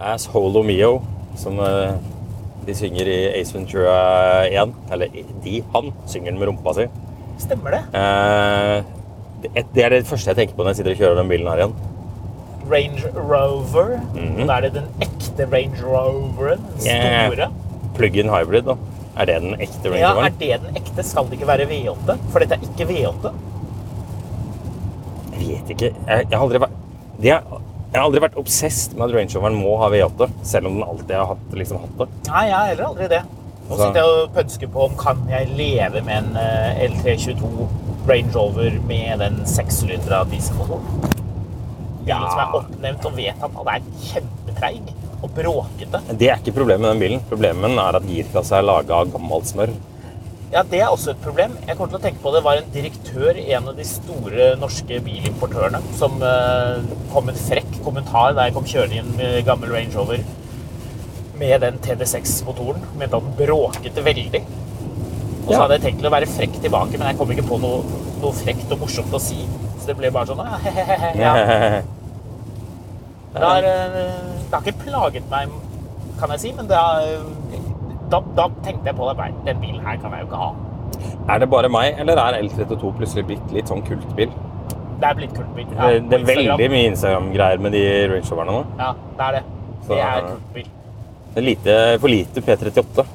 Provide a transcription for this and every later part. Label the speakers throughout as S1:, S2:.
S1: Asshole Mio, som eh, de synger i Ace Ventura 1. Eller de, han synger den med rumpa si.
S2: Stemmer det?
S1: Eh, det- det er det første jeg tenker på når jeg sitter og kjører den bilen her igjen.
S2: Range Rover.
S1: Mm
S2: -hmm. da er det den ekte Range Roveren. Den
S1: Yeah.
S2: store.
S1: Plug-in hybrid, da. Er det den ekte Range Roveren?
S2: Ja, er det den ekte? Skal det ikke være V8? For dette er ikke V8.
S1: Jeg vet ikke. Jeg, jeg har aldri vært det er, Jeg har aldri vært obsesst med at Range Roveren må ha V8, selv om den alltid har hatt, liksom, hatt det.
S2: Nei, jeg har heller aldri det. Nå
S1: Så-
S2: sitter jeg og pønsker på om kan jeg leve med en eh, L322 Range Rover med den sekssylindra dieselmotoren. Bilen som er oppnevnt og vedtatt at er kjempetreig og bråkete.
S1: Det er ikke problemet med den bilen. Problemet er at girkassa er laga av gammelt smør.
S2: Ja, Det er også et problem. Jeg kommer til å tenke på Det var en direktør i en av de store norske bilimportørene som eh, kom med en frekk kommentar da jeg kom kjørende inn med gammel Range Rover med den TD6-motoren. Mente at den bråkete veldig. Og så
S1: Ja.
S2: hadde jeg tenkt til å være frekk tilbake, men jeg kom ikke på noe, noe frekt og morsomt å si. Så det ble bare sånn he-he-he. ja. Det har, eh, det har ikke plaget meg, kan jeg si, men det har, da, da tenkte jeg på det. Den bilen her kan jeg jo ikke ha.
S1: Er det bare meg, eller er L32 plutselig blitt litt sånn kultbil?
S2: Det er blitt kultbil. Ja,
S1: det, det er veldig mye Instagram-greier med de Range Roverne nå.
S2: Ja, det er det.
S1: Så-
S2: Det er kultbil.
S1: Det er lite, for lite P38.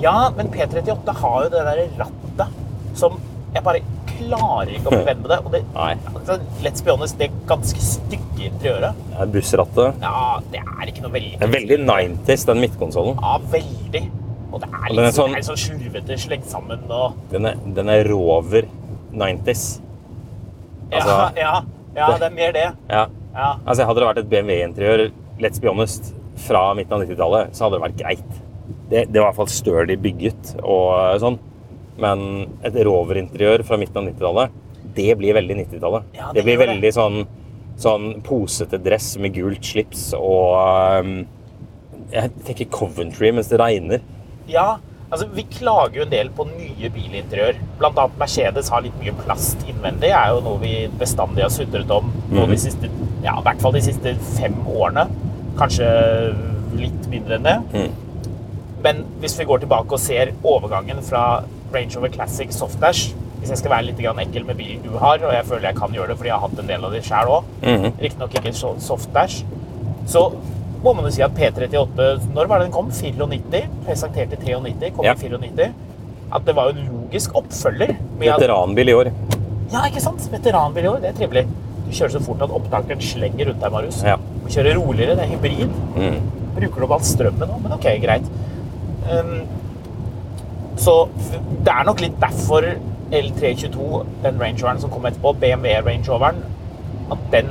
S2: Ja, men P38 har jo det der rattet som jeg bare klarer ikke å bevenne med det. Og det, altså, let's be honest, det er ganske stygge interiøret,
S1: er bussrattet.
S2: ja, det er ikke noe veldig
S1: Det er veldig 90s, den midtkonsollen.
S2: Ja, veldig. Og det er litt sånn,
S1: sånn-
S2: sånn slurvete slengt sammen og
S1: Den er, den er rover 90s.
S2: Ja,
S1: Altså-
S2: ja, ja, det er mer det.
S1: Ja.
S2: Ja.
S1: Altså, hadde det vært et BMW-interiør, let's be honest, fra midten av 90-tallet, så hadde det vært greit. Det, det var i hvert fall sturdy bygget og sånn. Men et rover-interiør fra midten av 90-tallet, det blir veldig 90-tallet.
S2: Ja,
S1: det,
S2: det
S1: blir
S2: veldig det.
S1: sånn, sånn posete dress med gult slips og um, Jeg tenker Coventry mens det regner.
S2: Ja, altså vi klager jo en del på nye bilinteriør. Blant annet Mercedes har litt mye plast innvendig. er jo noe vi bestandig har sutret om nå de siste, ja, i hvert fall de siste fem årene. Kanskje litt mindre enn det. Men hvis vi går tilbake og ser overgangen fra Range Rover Classic Softdash Hvis jeg skal være litt grann ekkel med bilen du har, og jeg føler jeg kan gjøre det fordi jeg har hatt en del av det sjøl òg, riktignok ikke Softdash, så må man jo si at P38 Når var det den kom? 94? Presenterte 93, kom
S1: Ja.
S2: i 94. At det var jo en logisk oppfølger.
S1: Veteranbil i år.
S2: Ja, ikke sant? Veteranbil i år, det er trivelig. Du kjører så fort at opptakeren slenger rundt deg, Marius.
S1: Ja.
S2: Du kjører roligere, det er hybrid. Bruker du opp all strømmen nå, men ok, greit. Um, så det er nok litt derfor L322, den Range Roveren som kom etterpå, BMW Range Roveren, at den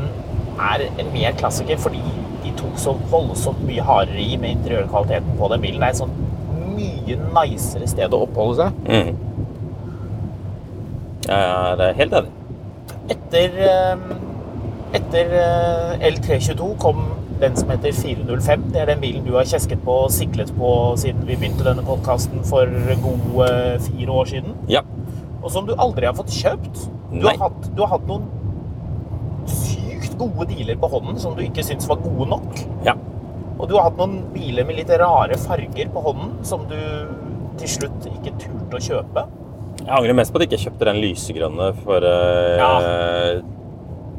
S2: er en mer klassiker fordi de tok så voldsomt mye hardere i med interiørkvaliteten på den bilen. Det er et sånn mye nicere sted å oppholde seg.
S1: ja, det er helt enig.
S2: Etter, eh, etter eh, L322 kom den som heter 405. Det er den bilen du har kjesket på og siklet på siden vi begynte denne podkasten for gode fire år siden.
S1: Ja.
S2: Og som du aldri har fått kjøpt. Du har, hatt, du har hatt noen sykt gode dealer på hånden som du ikke syns var gode nok.
S1: ja.
S2: Og du har hatt noen biler med litt rare farger på hånden som du til slutt ikke turte å kjøpe.
S1: Jeg angrer mest på at jeg ikke kjøpte den lysegrønne for eh,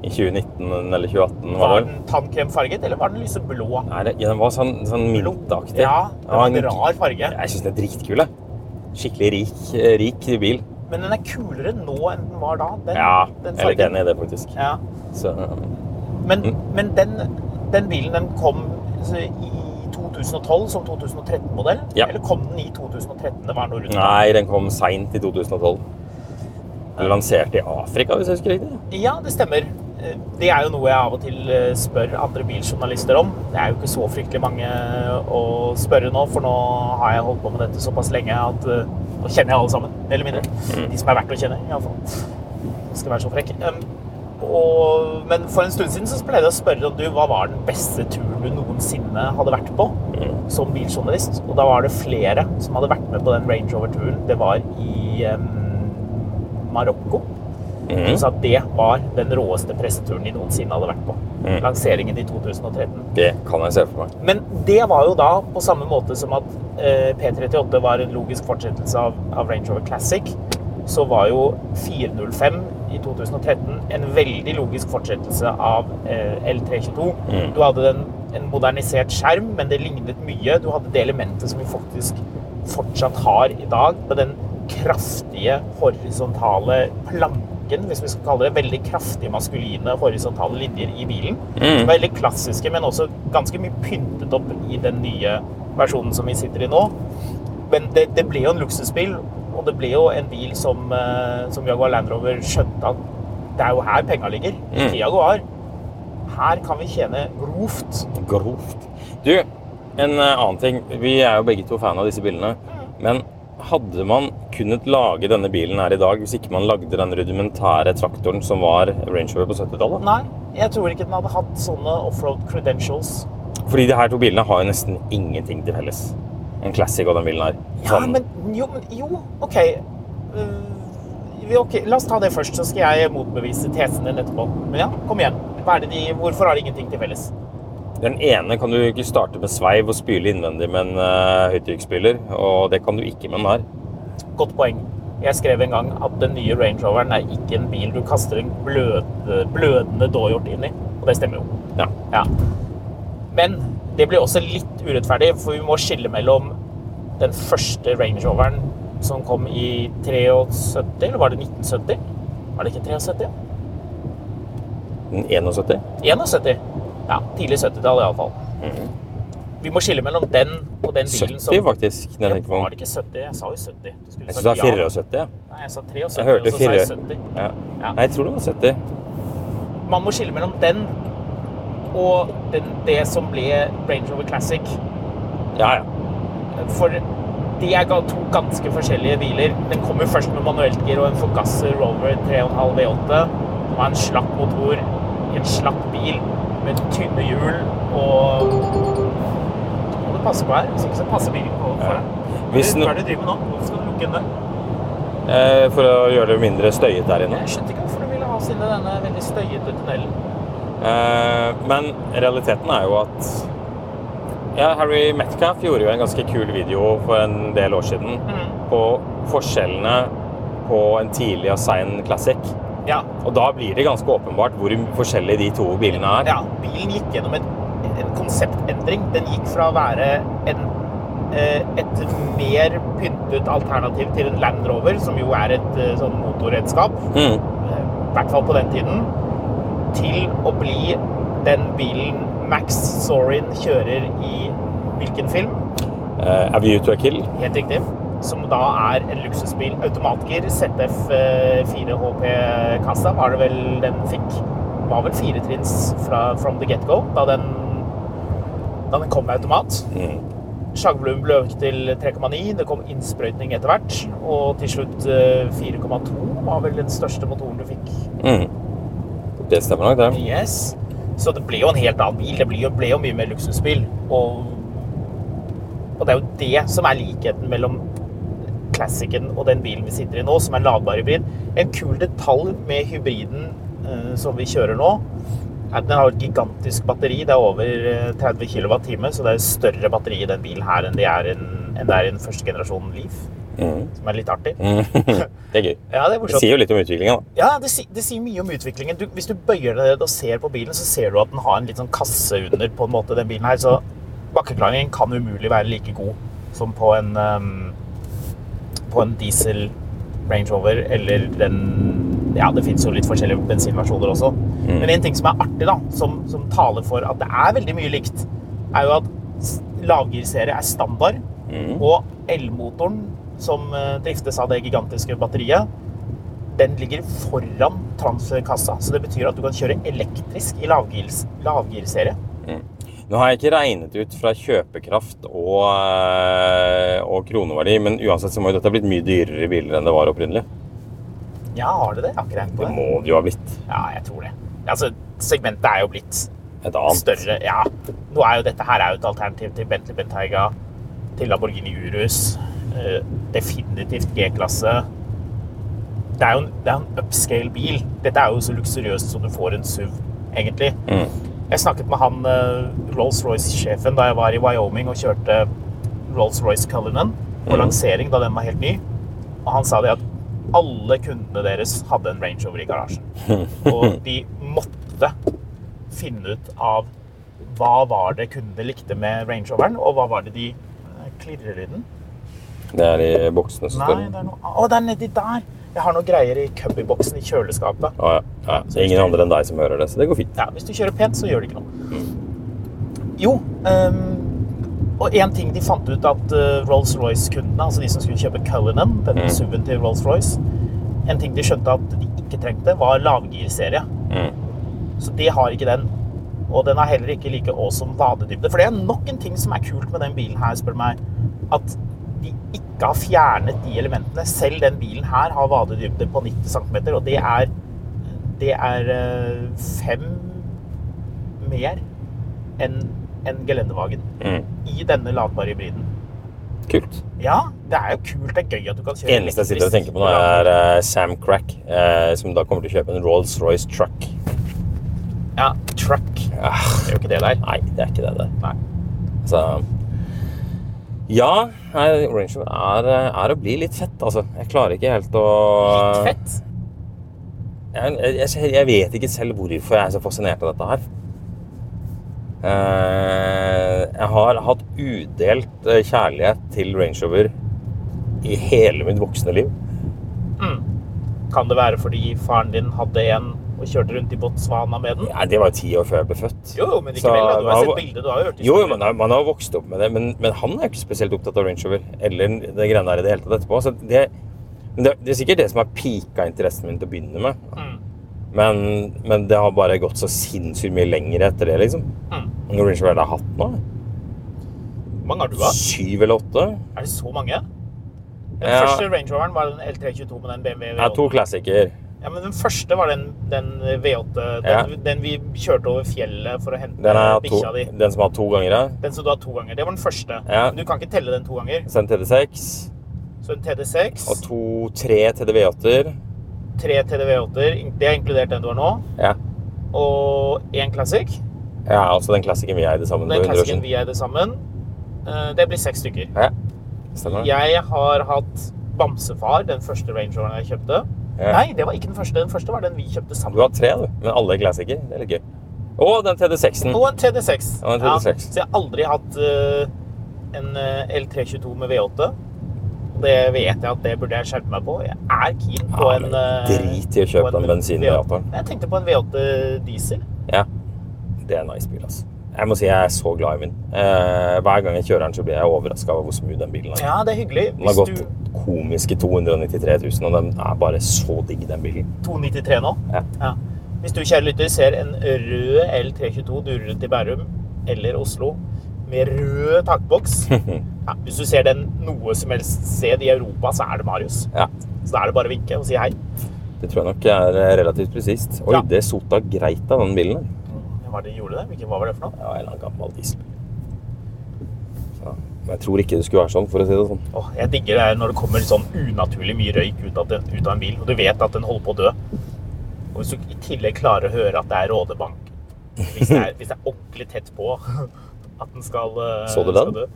S1: i 2019 eller 2018. Var
S2: Var den tannkremfarget, eller var den lyseblå?
S1: Nei, det, ja, den var sånn, sånn myntaktig.
S2: Ja, det var en
S1: en-
S2: rar farge.
S1: Jeg syns den er dritkul. Skikkelig rik, eh, rik bil.
S2: Men den er kulere nå enn den var da. Den,
S1: Ja,
S2: den
S1: jeg er litt enig i det, faktisk.
S2: Ja.
S1: Så,
S2: Men,
S1: Mm.
S2: men den den bilen den kom altså, i 2012 som 2013-modell?
S1: Ja.
S2: Eller kom den i 2013? Det var noe rundt
S1: Nei, den kom seint i 2012. Den lanserte i Afrika, hvis jeg husker riktig.
S2: Ja, det stemmer. Eh, Det er jo noe jeg av og til eh, spør andre biljournalister om. Det er jo ikke så fryktelig mange å spørre nå, for nå har jeg holdt på med dette såpass lenge at eh, nå kjenner jeg alle sammen, mer eller mindre. De som er verdt å kjenne, iallfall. Skal være så frekk. Og, men for en stund siden så pleide jeg å spørre om du, hva var den beste turen du noensinne hadde vært på som biljournalist. Og da var det flere som hadde vært med på den Range Rover-turen. Det var i um, Marokko. Hun sa at det var den råeste presseturen de noensinne hadde vært på. Lanseringen i 2013.
S1: Det kan jeg se for meg.
S2: Men det var jo da på samme måte som at eh, P38 var en logisk fortsettelse av, av Range Rover Classic, så var jo 405 i 2013 en veldig logisk fortsettelse av eh, L322. Du hadde den, en modernisert skjerm, men det lignet mye. Du hadde det elementet som vi faktisk fortsatt har i dag, med den kraftige horisontale planken, hvis vi skal kalle det, veldig kraftige maskuline horisontale linjer i bilen.
S1: Mm.
S2: Veldig klassiske, men også ganske mye pyntet opp i den nye versjonen som vi sitter i nå. Men det, det ble jo en luksusbil, og det ble jo en bil som, eh, som Jaguar Land Rover skjønte at det er jo her penga ligger.
S1: Mm.
S2: I Jaguar. Her kan vi tjene grovt.
S1: Grovt. Du, en eh, annen ting. Vi er jo begge to fan av disse bilene. Men hadde man kunnet lage denne bilen her i dag hvis ikke man lagde den rudimentære traktoren som var Range Rover på 70-tallet?
S2: Nei, jeg tror ikke den hadde hatt sånne offroad credentials.
S1: Fordi de her to bilene har jo nesten ingenting til felles. En classic og den bilen her.
S2: Ja,
S1: Sånn-
S2: men jo, men, jo OK. Uh, ok, La oss ta det først, så skal jeg motbevise tesen din etterpå. Men ja, kom igjen. Hva det de, hvorfor har de ingenting til felles?
S1: Den ene kan du ikke starte med sveiv og spyle innvendig med en uh, høytrykksspyler, og det kan du ikke med den her.
S2: Godt poeng. Jeg skrev en gang at den nye Range Roveren er ikke en bil du kaster en blød, blødende dåhjort inn i. Og det stemmer jo.
S1: Ja.
S2: Ja. Men det blir også litt urettferdig, for vi må skille mellom den første Range Roveren som kom i 73, eller var det 1970? Var det ikke 73?
S1: Den 71.
S2: 71. Ja, tidlig 70-tall iallfall. Vi må skille mellom den og den bilen
S1: 70
S2: som
S1: faktisk, når jeg tenker på
S2: Var det ikke 70? Jeg sa jo 70. Du
S1: Jeg
S2: sa
S1: synes det
S2: ja.
S1: 74. Ja.
S2: Nei, jeg sa 73,
S1: Jeg hørte
S2: og så sa jeg 70.
S1: Ja.
S2: Ja.
S1: Nei, jeg tror det var 70.
S2: Man må skille mellom den og den, det som ble Range Rover Classic.
S1: Ja, ja.
S2: For de er to ganske forskjellige biler. Den kom jo først med manueltgir og en forgasser Rover 3,5 V8. Og en slapp motor i en slapp bil med tynne hjul og må du passe på her, hvis ikke så passer bilen på foran. deg.
S1: Hvis
S2: Hva er det du driver med nå? Hvorfor skal du lukke inn det?
S1: Eh, for å gjøre det mindre støyet der inne.
S2: Jeg skjønte ikke hvorfor du ville ha oss inn i denne veldig støyete tunnelen.
S1: Eh, men realiteten er jo at ja, Harry Metcalf gjorde jo en ganske kul video for en del år siden på forskjellene på en tidlig og sein Classic.
S2: Ja,
S1: Og da blir det ganske åpenbart hvor forskjellige de to bilene er.
S2: Ja, bilen gikk gjennom et, en konseptendring. Den gikk fra å være en, eh, et mer pyntet alternativ til en Land Rover, som jo er et eh, sånn motorredskap,
S1: Mm.
S2: eh, i hvert fall på den tiden, til å bli den bilen Max Zorin kjører i hvilken film?
S1: Uh, A View to a Kill.
S2: Helt riktig. Som da er en luksusbil. Automatgir ZF eh, 4 HP Casta var det vel den fikk. Var vel firetrinns fra From the Get-Go da den, da den kom med automat.
S1: Mm.
S2: Slagvolumet ble økt til 3,9. Det kom innsprøytning etter hvert. Og til slutt eh, 4,2 var vel den største motoren du fikk.
S1: Mm. Det stemmer nok, det.
S2: Yes. Så det ble jo en helt annen bil. Det ble jo, ble jo mye mer luksusbil. Og, og det er jo det som er likheten mellom Classicen og den bilen vi sitter i nå, som er en ladbar hybrid. En kul detalj med hybriden eh, som vi kjører nå, er at den har et gigantisk batteri. Det er over eh, 30 kWt, så det er større batteri i den bilen her enn det er, en, enn det er i en første generasjon Leaf.
S1: Mm.
S2: Som er litt artig.
S1: Mm. Det er gøy.
S2: Ja, det er
S1: Det sier jo litt om utviklinga, da.
S2: Ja, det, det sier mye om utviklingen. Du, hvis du bøyer deg og ser på bilen, så ser du at den har en litt sånn kasse under på en måte, den bilen her. Så bakkeklaringen kan umulig være like god som på en, um, på en diesel Range Rover eller den Ja, det fins jo litt forskjellige bensinversjoner også. Men en ting som er artig, da, som, som taler for at det er veldig mye likt, er jo at lavgirserie er standard, og elmotoren som eh, driftes av det gigantiske batteriet, den ligger foran transferkassa. Så det betyr at du kan kjøre elektrisk i lavgirserie.
S1: Nå har jeg ikke regnet ut fra kjøpekraft og, eh, og kroneverdi, men uansett så må jo dette ha blitt mye dyrere biler enn det var opprinnelig.
S2: Ja, har det det? Jeg har ikke regnet på
S1: Det
S2: det.
S1: må det jo ha blitt.
S2: Ja, jeg tror det. Altså, segmentet er jo blitt
S1: Et annet.
S2: større. Ja, nå er jo dette her er jo et alternativ til Bentley Bentayga, til Lamborghini Urus. eh, definitivt G-klasse. Det er jo en, det er en upscale bil. Dette er jo så luksuriøst som du får en SUV, egentlig. Jeg snakket med han eh, Rolls-Royce-sjefen da jeg var i Wyoming og kjørte Rolls-Royce Cullinan på lansering da den var helt ny. Og han sa det at alle kundene deres hadde en Range Rover i garasjen. Og de måtte finne ut av hva var det kundene likte med Range Roveren, og hva var det de eh, klirrer i den.
S1: Det er i boksene som
S2: Nei, det er noe Å, det er nedi der! Jeg har noen greier i cubbyboksen i kjøleskapet.
S1: Å, ja. Ja, så ingen andre enn deg som hører det, så det går fint.
S2: Ja, hvis du kjører pent, så gjør det ikke noe. Jo, um, og en ting de fant ut at eh, Rolls-Royce-kundene, altså de som skulle kjøpe Cullinan, denne
S1: Mm.
S2: SUV-en til Rolls-Royce, en ting de skjønte at de ikke trengte, var lavgirserie.
S1: Mm.
S2: Så det har ikke den. Og den har heller ikke like awesome vadedybde. For det er nok en ting som er kult med den bilen her, spør du meg. At de ikke har fjernet de elementene. Selv den bilen her har vadedybde på 90 cm, og det er Det er eh, fem mer enn en gelendevagen
S1: Mm.
S2: i denne ladbare hybriden.
S1: Kult.
S2: Ja, det er jo kult. Det er gøy at du kan kjøre
S1: eneste jeg sitter og tenker på nå, er uh, Sam Crack, uh, som da kommer til å kjøpe en Rolls-Royce truck.
S2: Ja, truck.
S1: Ah,
S2: Det er jo ikke det der.
S1: nei, det er ikke det der.
S2: Nei.
S1: Så Ja, nei, Range Rover er, er å bli litt fett, altså. Jeg klarer ikke helt å
S2: Litt fett.
S1: Jeg, jeg, jeg vet ikke selv hvorfor jeg er så fascinert av dette her. Eh, jeg har hatt udelt eh, kjærlighet til Range Rover i hele mitt voksne liv.
S2: Kan det være fordi faren din hadde en og kjørte rundt i Botswana med den?
S1: Ja, det var ti år før jeg ble født.
S2: Jo, men
S1: ikke
S2: likevel. da. Du har sett bildet, du har hørt
S1: Jo,
S2: historien.
S1: man har, man har vokst opp med det, men, men han er jo ikke spesielt opptatt av Range Rover. Eller det greiene der i det hele tatt etterpå. Så det, men det, det er sikkert det som har pika interessen min til å begynne med.
S2: Mm.
S1: Men, men det har bare gått så sinnssykt mye lenger etter det, liksom.
S2: Mm.
S1: Når Range Rover har hatt nå?
S2: Hvor mange har du hatt?
S1: Syv eller åtte?
S2: Er det så mange? Den
S1: Ja.
S2: første Range Roveren var den L322 med den BMW.
S1: -en. Ja, to
S2: V8.
S1: klassiker.
S2: Ja, men den første var den, den V8, den,
S1: Ja.
S2: den vi kjørte over fjellet for å hente bikkja di.
S1: den som har to ganger, ja.
S2: Den som du har to ganger. Det var den første.
S1: Ja.
S2: Men du kan ikke telle den to ganger.
S1: Så en TD6
S2: Så en TD6,
S1: og to, tre TDV8-er.
S2: tre TDV8-er, det er inkludert den du har nå,
S1: Ja.
S2: og én Classic.
S1: ja, altså den klassikeren vi eide sammen
S2: Den
S1: for 100 år
S2: Classicen vi eide sammen. Eh, Det blir seks stykker.
S1: Ja, stemmer.
S2: Jeg har hatt Bamsefar, den første Range Roveren jeg kjøpte.
S1: Ja.
S2: Nei, det var ikke den første. Den første var den vi kjøpte sammen.
S1: Du har tre, du. Men alle er klassiker. Det er litt gøy. Og den TD6-en.
S2: Og en TD6.
S1: Og en TD6.
S2: så jeg har aldri hatt uh, en eh, L322 med V8. Det vet jeg at det burde jeg skjerpe meg på. Jeg er keen på
S1: Ja,
S2: en eh,
S1: drit i å kjøpe den bensin
S2: V8. Jeg tenkte på en V8 diesel.
S1: Ja. Det er en nice bil, altså. Jeg må si jeg er så glad i min. Eh, hver gang jeg kjører den, så blir jeg overraska over hvor smooth den bilen er.
S2: Ja, det er hyggelig.
S1: Den har gått
S2: du
S1: komiske 293 000, og den er bare så digg, den bilen.
S2: 293 nå.
S1: Ja.
S2: Hvis du, kjære lytter, ser en rød L322 dure rundt i Bærum eller Oslo med rød takboks ja, Hvis du ser den noe som helst sted i Europa, så er det Marius.
S1: Ja.
S2: Så da er det bare å vinke og si hei.
S1: Det tror jeg nok er relativt presist. Oi,
S2: Ja.
S1: det sota greit av den bilen.
S2: Hva de gjorde det? Hvilken- Hva var det for noe?
S1: Ja, en eller annen gammel diesel. Men jeg tror ikke det skulle være sånn, for å si det sånn.
S2: Åh, jeg digger det når det kommer sånn unaturlig mye røyk ut av, den, ut av en bil, og du vet at den holder på å dø. Og hvis du i tillegg klarer å høre at det er rådebank, hvis det er, hvis det er ordentlig tett på at den skal, dø.
S1: Så du den?
S2: skal dø.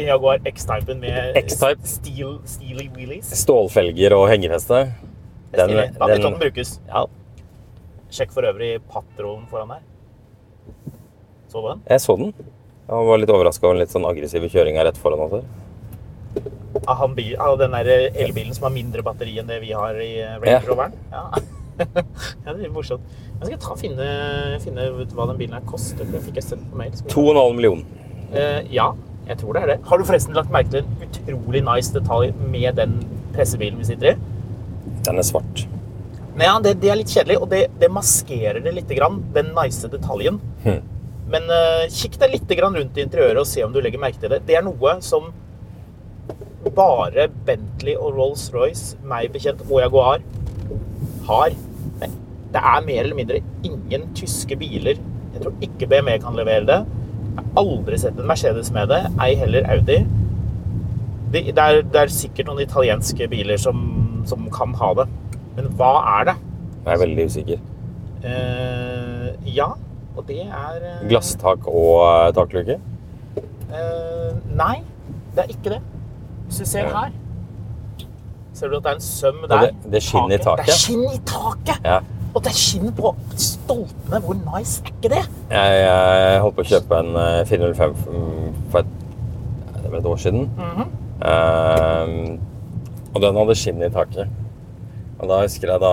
S2: Jaguar X-typen med
S1: X-Type?
S2: steel, steely wheelies.
S1: Stålfelger og hengefeste.
S2: Er stilig.
S1: Den-
S2: Da vet du
S1: den-
S2: at den brukes.
S1: Ja,
S2: Sjekk for øvrig patronen foran der. Så du den?
S1: jeg så den. Jeg var litt overraska over den litt sånn aggressive kjøringa rett foran oss her.
S2: Av, han bil, av den der elbilen som har mindre batteri enn det vi har i eh, Range Roveren. Ja. Ja, det er morsomt. Jeg skal ta finne, finne ut hva den bilen her koster. for fikk jeg sendt på mail.
S1: 2,5 millioner.
S2: Uh, ja, jeg tror det er det. Har du forresten lagt merke til en utrolig nice detalj med den pressebilen vi sitter i?
S1: Den er svart.
S2: Men ja, det, det er litt kjedelig, og det, det maskerer det litt, grann, den nice detaljen.
S1: Hmm.
S2: Men uh, kikk deg litt grann rundt i interiøret og se om du legger merke til det. Det er noe som bare Bentley og Rolls-Royce, meg bekjent, og Jaguar har. Det er mer eller mindre ingen tyske biler. Jeg tror ikke BMW kan levere det. Jeg har aldri sett en Mercedes med det, ei heller Audi. Det, det, er, det er sikkert noen italienske biler som, som kan ha det. Men hva er det?
S1: Jeg er veldig usikker.
S2: Eh, ja, og det er eh,
S1: Glasstak og eh, takluke?
S2: Eh, nei, det er ikke det. Hvis du ser her Ser du at det er en søm der?
S1: det- det skinn i taket.
S2: Det er skinn i taket!
S1: Ja.
S2: Og det er skinn på stolpene. Hvor nice er ikke det?
S1: Jeg, jeg holdt på å kjøpe en eh, 405 for et, det et år siden.
S2: Mhm.
S1: Eh, og den hadde skinn i taket. Og da husker jeg da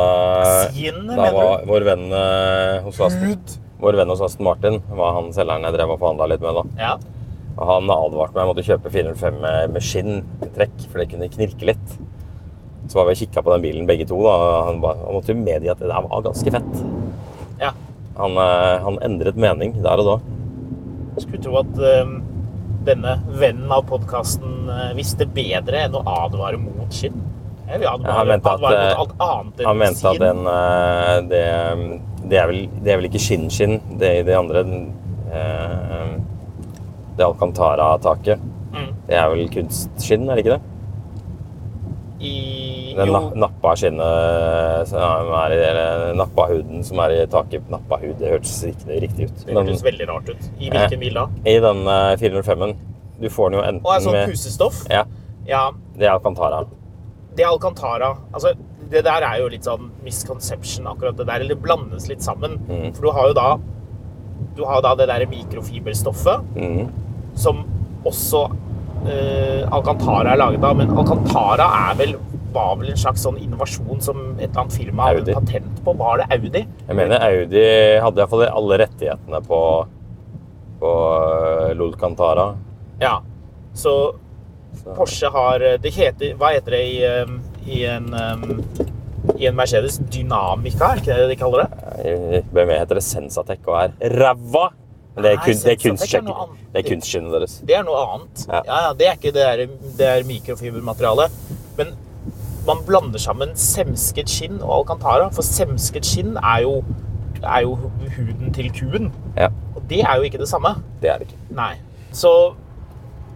S2: Sien,
S1: Da var vår venn eh, hos Aston, vår venn hos Aston Martin var han selgeren jeg drev og forhandla litt med. da.
S2: Ja.
S1: Og han advarte meg jeg måtte kjøpe 405 med, med skinntrekk, for det kunne knirke litt. Så var vi og kikka på den bilen begge to. da, og Han, ba- han måtte jo medgi at det der var ganske fett.
S2: ja.
S1: Han, eh, han endret mening der og da.
S2: Skulle tro at eh, denne vennen av podkasten visste bedre enn å advare mot skinn.
S1: Ja, han mente at, eh, Han mente at den eh, det, det, er vel, det er vel ikke skinnskinn, det, det andre eh, Det Alcantara-taket.
S2: Mm.
S1: Det er vel kunstskinn, er det ikke det?
S2: I,
S1: Den
S2: jo,
S1: na- nappa-skinnet som er i eller Nappa-huden som er i taket. Nappa-hud, det hørtes riktig, riktig ut.
S2: det hørtes veldig rart ut. I hvilken bil da?
S1: i den eh, 405-en Du får den jo enten
S2: Og er sånn pusestoff?
S1: Ja,
S2: Ja,
S1: det er Alcantara.
S2: Det Alcantara. Altså, det der er jo litt sånn misconception, akkurat det der. Eller det blandes litt sammen.
S1: Mm.
S2: For du har jo da du har da det der mikrofiberstoffet,
S1: mm.
S2: som også eh, Alcantara er laget av. Men Alcantara er vel, var vel en slags sånn innovasjon som et eller annet firma hadde
S1: Audi.
S2: patent på. Var det Audi?
S1: Jeg mener Audi hadde iallfall alle rettighetene på, på eh, Lolcantara.
S2: Ja. Så
S1: Så-
S2: Porsche har eh, det heter, Hva heter det i, eh, i en eh, i en Mercedes Dynamica, er ikke det de kaller det?
S1: Hvem BMW heter det Sensatec og er ræva. Men det er, kun, det er,
S2: er
S1: er kunstskinnet deres.
S2: Det er noe annet.
S1: Ja.
S2: Ja, det er ikke det der, det er mikrofibermateriale. Men man blander sammen semsket skinn og Alcantara. For semsket skinn er jo, er jo huden til kuen.
S1: Ja,
S2: Og det er jo ikke det samme.
S1: det er det ikke.
S2: Nei. Så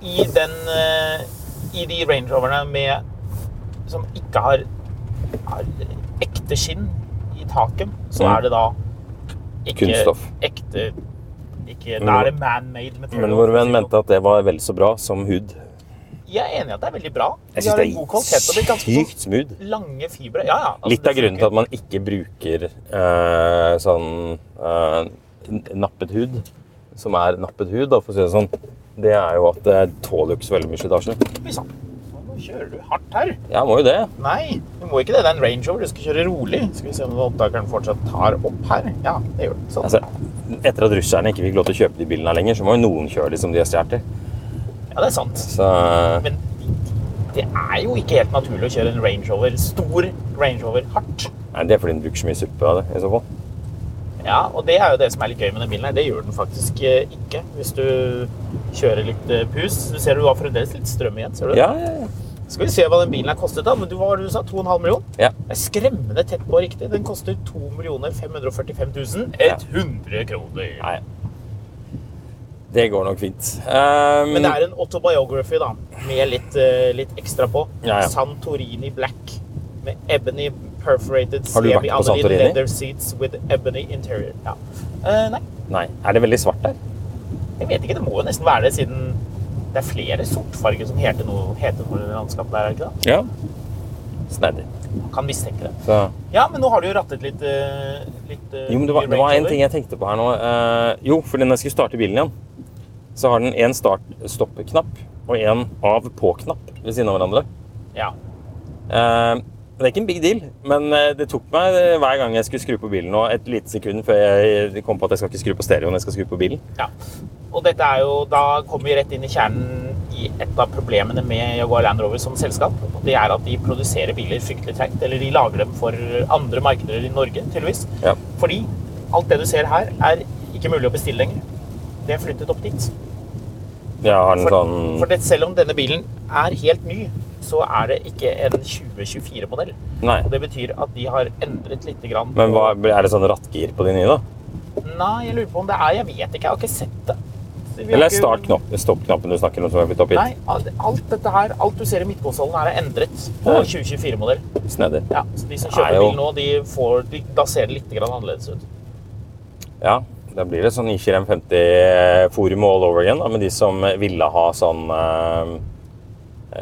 S2: i den eh, I de Range Roverne med Som ikke har, har ekte skinn i taket, så
S1: Mm.
S2: er det da ikke
S1: Kunststoff.
S2: ekte ikke, Da er det man-made material.
S1: Men vår venn mente at det var vel så bra som hud.
S2: Jeg er enig i at det er veldig bra.
S1: Jeg
S2: har
S1: det
S2: er god kvalitet, og det er ganske
S1: smooth.
S2: lange fibre. Ja, ja. altså,
S1: Litt av grunnen til at man ikke bruker eh, sånn eh, nappet hud, som er nappet hud, da, for å si det sånn, det er jo at det tåler jo ikke så veldig mye slitasje.
S2: Nå kjører du hardt her.
S1: Ja, må jo det.
S2: Nei, du må ikke det. Det er en Range Rover. Du skal kjøre rolig. Skal vi se om opptakeren fortsatt tar opp her. Ja, det gjør den. Sånn.
S1: Altså, etter at russerne ikke fikk lov til å kjøpe de bilene her lenger, så må jo noen kjøre de som de har stjålet.
S2: Ja, det er sant.
S1: Så
S2: Men det er jo ikke helt naturlig å kjøre en Range Rover, stor Range Rover, hardt.
S1: Nei, det er fordi den bruker så mye suppe av det, i så fall.
S2: Ja, og det er jo det som er litt gøy med den bilen her. Det gjør den faktisk eh, ikke hvis du kjører litt eh, pus. Du ser du har fremdeles litt strøm igjen, ser du?
S1: Ja, ja, ja.
S2: Skal vi se hva den bilen her kostet da. Men du, hva var det du sa? 2,5 millioner?
S1: ja.
S2: Det er skremmende tett på riktig. Den koster 2 545 100 kroner.
S1: Nei. Det går nok fint. Um,
S2: Men det er en autobiography, da, med litt, eh, litt ekstra på.
S1: Ja, ja.
S2: Santorini Black med ebony perforated
S1: Har du vært på Santorini?
S2: leather seats with ebony interior. Ja. Uh, nei,
S1: Nei. Er det veldig svart der?
S2: jeg vet ikke. Det må jo nesten være det, siden det er flere sortfarger som heter noe, heter noe i landskapet der, er det ikke det?
S1: Ja. Snedig.
S2: Man kan mistenke det.
S1: Så
S2: Ja, men nå har du jo rattet litt, eh, litt eh,
S1: Jo, men det var, det var en ting jeg tenkte på her nå. Jo, for når jeg skulle starte bilen igjen, så har den en start-stopp-knapp og en av-på-knapp ved siden av hverandre.
S2: Ja.
S1: Eh, Det er ikke en big deal, men eh, det tok meg eh, hver gang jeg skulle skru på bilen nå, et lite sekund før jeg kom på at jeg skal ikke skru på stereoen, jeg skal skru på bilen.
S2: Ja. Og dette er jo, da kommer vi rett inn i kjernen i et av problemene med Jaguar Land Rover som selskap. og Det er at de produserer biler fryktelig treigt. Eller de lager dem for andre markeder i Norge, tydeligvis.
S1: Ja.
S2: Fordi alt det du ser her, er ikke mulig å bestille lenger. Det er flyttet opp dit.
S1: Ja, har
S2: For,
S1: sånn
S2: for det, selv om denne bilen er helt ny, så er det ikke en 2024-modell.
S1: Nei.
S2: Og det betyr at de har endret litt. Grann
S1: Men hva, er det sånn rattgir på de nye, da?
S2: Nei, jeg lurer på om det er Jeg vet ikke, jeg har ikke sett det.
S1: Eller
S2: ikke-
S1: start-knapp- stopp-knappen du snakker om som er blitt oppgitt?
S2: Nei, alt, dette her, alt du ser i midtkonsollen her er endret på 2024-modell.
S1: Snedig.
S2: Ja, så de som kjøper
S1: er
S2: bil nå, de får, de, da ser det litt grann annerledes ut.
S1: Ja, da blir det sånn Iker M50-forum all over again, da, med de som ville ha sånn eh,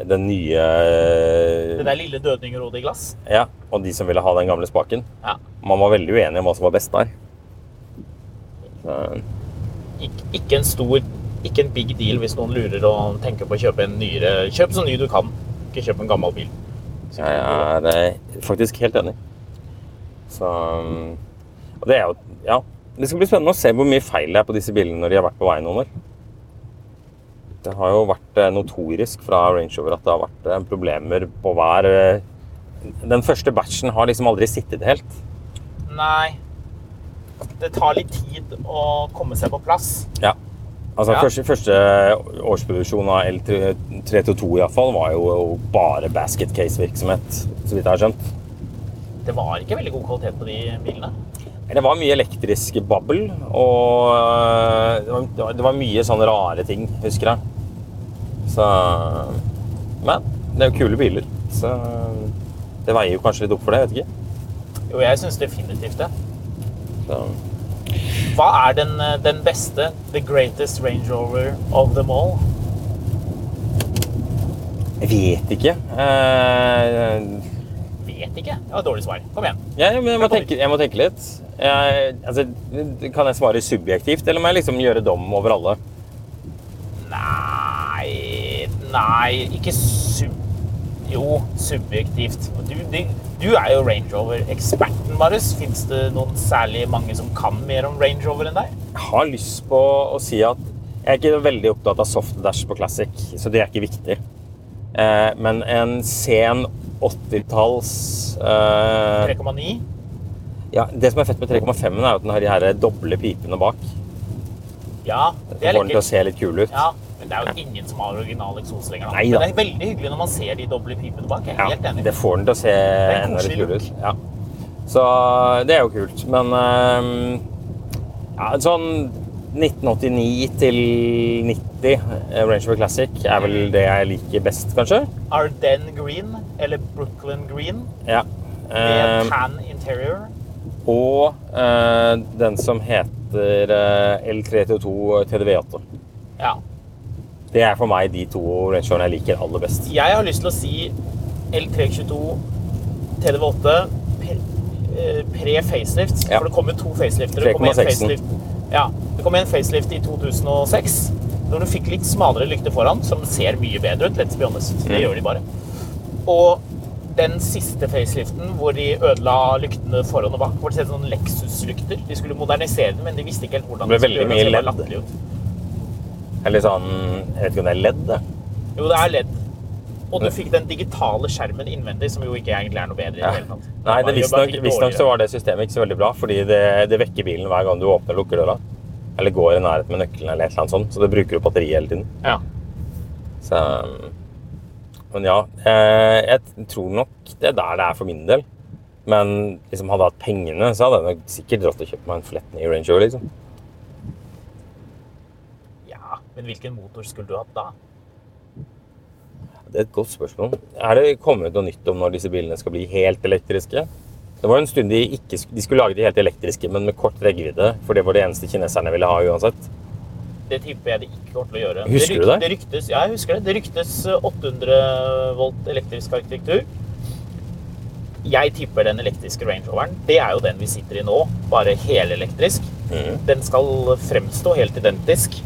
S1: Den nye
S2: Det der lille dødningrodet i glass.
S1: Ja, og de som ville ha den gamle spaken.
S2: Ja.
S1: Man var veldig uenig om hva som var best der. Ik
S2: Ikke, en stor Ikke en big deal hvis noen lurer og tenker på å kjøpe en nyere Kjøp så ny du kan. Ikke kjøp en gammel bil.
S1: jeg er faktisk helt enig. Så Og det er jo Ja. Det skal bli spennende å se hvor mye feil det er på disse bilene når de har vært på veien noen år. Det har jo vært eh, notorisk fra Range Rover at det har vært eh, problemer på hver eh, Den første batchen har liksom aldri sittet helt.
S2: Nei. Det tar litt tid å komme seg på plass.
S1: Ja. Altså,
S2: Ja.
S1: Første, første årsproduksjon av L322 i hvert fall, var jo bare basket case-virksomhet, så vidt jeg har skjønt.
S2: Det var ikke veldig god kvalitet på de bilene.
S1: Det var mye elektrisk babbel, og det var, det var mye sånne rare ting, husker jeg. Så Men det er jo kule biler, så det veier jo kanskje litt opp for det, jeg vet ikke.
S2: Jo, jeg syns definitivt det.
S1: Så.
S2: Hva er den, den beste, the greatest Range Rover of them all?
S1: Jeg vet ikke. Eh,
S2: Vet ikke. Det var et dårlig svar. Kom igjen.
S1: Ja, men jeg må tenke, jeg må tenke litt. Jeg, altså, kan jeg svare subjektivt, eller må jeg liksom gjøre dom over alle?
S2: Nei Nei, ikke sub... Jo, subjektivt. Du, du, du er jo Range Rover-eksperten, Marius. Fins det noen særlig mange som kan mer om Range Rover enn deg?
S1: Jeg har lyst på å si at jeg er ikke veldig opptatt av soft dash på Classic, så det er ikke viktig. Eh, men en sen 80-talls eh,
S2: 3,9?
S1: ja, Det som er fett med 3,5-en, er at den har de her doble pipene bak.
S2: Ja, det er
S1: får den til å se litt kul ut.
S2: Ja, men det er jo ingen som har original eksos lenger.
S1: Nei
S2: Men det er veldig hyggelig når man ser de doble pipene bak. Jeg er
S1: Ja,
S2: helt enig.
S1: det får den til å se
S2: en
S1: enda litt kul ut. Ja. Så det er jo kult. Men ehm, ja, sånn 1989 til 90 Range of Rover Classic er vel det jeg liker best, kanskje.
S2: Arden Green, eller Brooklyn Green,
S1: Ja.
S2: med
S1: Ehm,
S2: tan interior.
S1: og uh, den som heter uh, L322 TDV8.
S2: Ja.
S1: Det er for meg de to Range jeg liker aller best.
S2: Jeg har lyst til å si L322 TDV8 pre- eh, pre-facelift.
S1: Ja.
S2: For det kom jo to facelifter. Det kom en facelift, ja, det kom en facelift i 2006. Når du fikk litt smalere lykter foran, som ser mye bedre ut. Let's be honest. Det
S1: Mm.
S2: gjør de bare. Og den siste faceliften hvor de ødela lyktene foran og bak, hvor det ser sånn Lexus-lykter. De skulle modernisere den, men de visste ikke helt hvordan
S1: Det ble veldig mye
S2: det. så det
S1: LED.
S2: bare latterlig ut.
S1: Eller sånn Jeg vet ikke om det er ledd.
S2: Jo, det er LED. Og du fikk den digitale skjermen innvendig, som jo ikke egentlig er noe bedre. i det hele tatt.
S1: Nei, det visstnok så var det systemet ikke så veldig bra, fordi det, det vekker bilen hver gang du åpner og lukker døra. Eller går i nærheten med nøkkelen eller et eller annet sånt, så det bruker jo batteriet hele tiden.
S2: Ja.
S1: Så, men ja, eh, jeg tror nok det er der det er for min del. Men liksom hadde jeg hatt pengene, så hadde jeg nok sikkert dratt og kjøpt meg en flett ny Range Rover, liksom.
S2: Men hvilken motor skulle du hatt da?
S1: Det er et godt spørsmål. Er det kommet noe nytt om når disse bilene skal bli helt elektriske? Det var en stund de ikke de skulle lage de helt elektriske, men med kort rekkevidde. For det var det eneste kineserne ville ha uansett.
S2: Det tipper jeg de ikke kommer til å gjøre.
S1: Husker
S2: det
S1: du det?
S2: Det ryktes, ja, jeg husker det. Det ryktes eh, 800 volt elektrisk arkitektur. Jeg tipper den elektriske Range Roveren. Det er jo den vi sitter i nå, bare helelektrisk.
S1: Mm.
S2: Den skal fremstå helt identisk.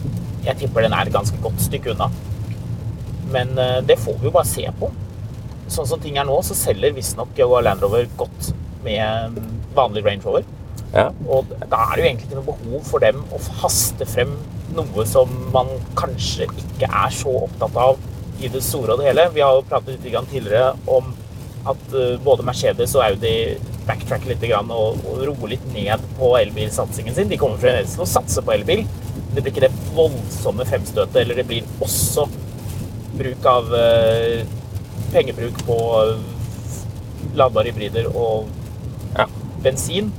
S2: Jeg tipper den er et ganske godt stykke unna. Men eh, det får vi jo bare se på. sånn som ting er nå, så selger visstnok Land Rover godt med vanlig Range Rover.
S1: Ja.
S2: Og da er det jo egentlig ikke noe behov for dem å haste frem noe som man kanskje ikke er så opptatt av i det store og det hele. Vi har jo pratet litt tidligere om at eh, både Mercedes og Audi backtracker litt og roer litt ned på elbilsatsingen sin. De kommer fremdeles til å satse på elbil. Det blir ikke det voldsomme fremstøtet. eller det blir også bruk av eh, pengebruk på eh, ladbare hybrider og
S1: Ja.
S2: bensin.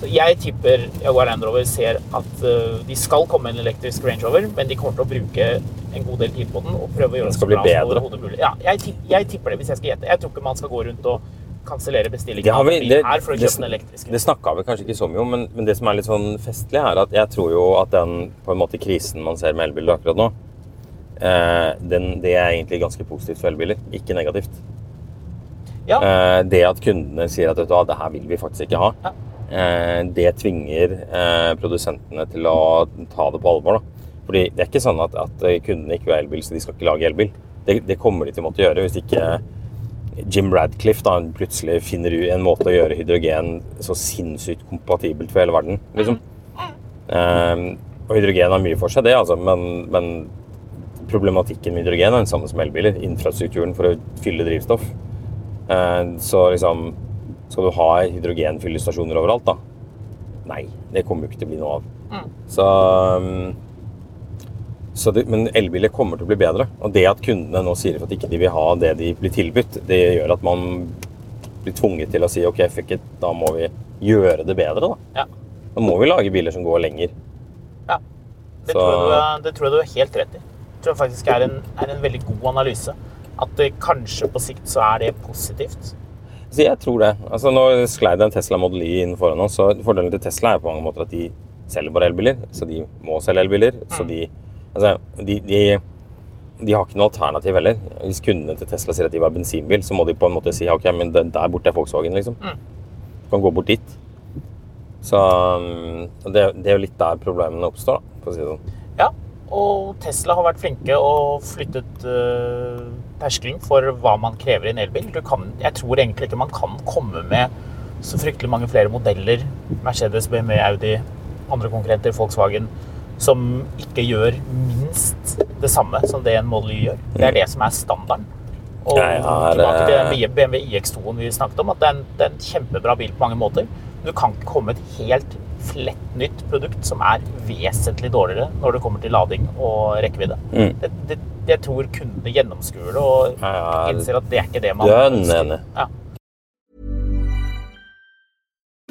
S2: Så jeg tipper Jaguar Land Rover ser at eh, de skal komme med en elektrisk Range Rover, men de kommer til å bruke en god del tid på den og prøve å gjøre
S1: Den
S2: så bra som overhodet mulig. Ja, jeg, jeg tipper det, hvis jeg skal gjette. Jeg tror ikke man skal gå rundt og kansellere bestillingen av
S1: bilen
S2: en bil
S1: det,
S2: her for å kjøpe den elektriske.
S1: det snakka vi kanskje ikke så mye om, men, men det som er litt sånn festlig, er at jeg tror jo at den på en måte krisen man ser med elbiler akkurat nå, eh, den, det er egentlig ganske positivt for elbiler, ikke negativt.
S2: Ja,
S1: Eh, det at kundene sier at vet du det her vil vi faktisk ikke ha,
S2: Ja.
S1: eh, det tvinger eh, produsentene til å ta det på alvor. Da. Fordi det er ikke sånn at, at kundene ikke vil ha elbil, så de skal ikke lage elbil. Det, det kommer de til å måtte gjøre hvis ikke Jim Radcliffe da, plutselig finner en måte å gjøre hydrogen så sinnssykt kompatibelt for hele verden. Liksom. Um, og hydrogen har mye for seg, det, altså, men, men problematikken med hydrogen er den samme som elbiler. Infrastrukturen for å fylle drivstoff. Uh, Så liksom Skal du ha hydrogenfyllestasjoner overalt, da? Nei, det kommer jo ikke til å bli noe av.
S2: Mm.
S1: Så, um, det, Men elbiler kommer til å bli bedre. Og det at kundene nå sier at ikke de vil ha det de blir tilbudt, det gjør at man blir tvunget til å si OK, fuck it, da må vi gjøre det bedre, da.
S2: ja.
S1: Da må vi lage biler som går lenger.
S2: ja. Det, tror jeg du, er- det tror jeg du er helt rett i. Det tror jeg faktisk er en, er en veldig god analyse. At det kanskje på sikt så er det positivt.
S1: Så jeg tror det. Altså, nå sklei det en Tesla Model Y inn foran oss, så fordelen til Tesla er på mange måter at de selger bare elbiler, så de må selge elbiler. Så de, altså, de, de, de har ikke noe alternativ heller. Hvis kundene til Tesla sier at de var bensinbil, så må de på en måte si ok, men der borte er Volkswagen, liksom. Du kan gå bort dit. Så det, det er jo litt der problemene oppstår, da, for å si det sånn.
S2: Ja, og Tesla har vært flinke og flyttet uh, terskelen for hva man krever i en elbil. Du kan, jeg tror egentlig ikke man kan komme med så fryktelig mange flere modeller, Mercedes, BMW, Audi, andre konkurrenter, Volkswagen, som ikke gjør minst det samme som det en Model Y gjør. Det er det som er standarden. Og
S1: har,
S2: tilbake til
S1: eh,
S2: BMW iX2-en vi snakket om, at det er, en, det er en kjempebra bil på mange måter. Du kan ikke komme et helt flett nytt produkt som er vesentlig dårligere når det kommer til lading og rekkevidde.
S1: Mm.
S2: Det, det, jeg tror kundene gjennomskuer det og
S1: ja, ja,
S2: innser at det er ikke det man ønsker. Ja.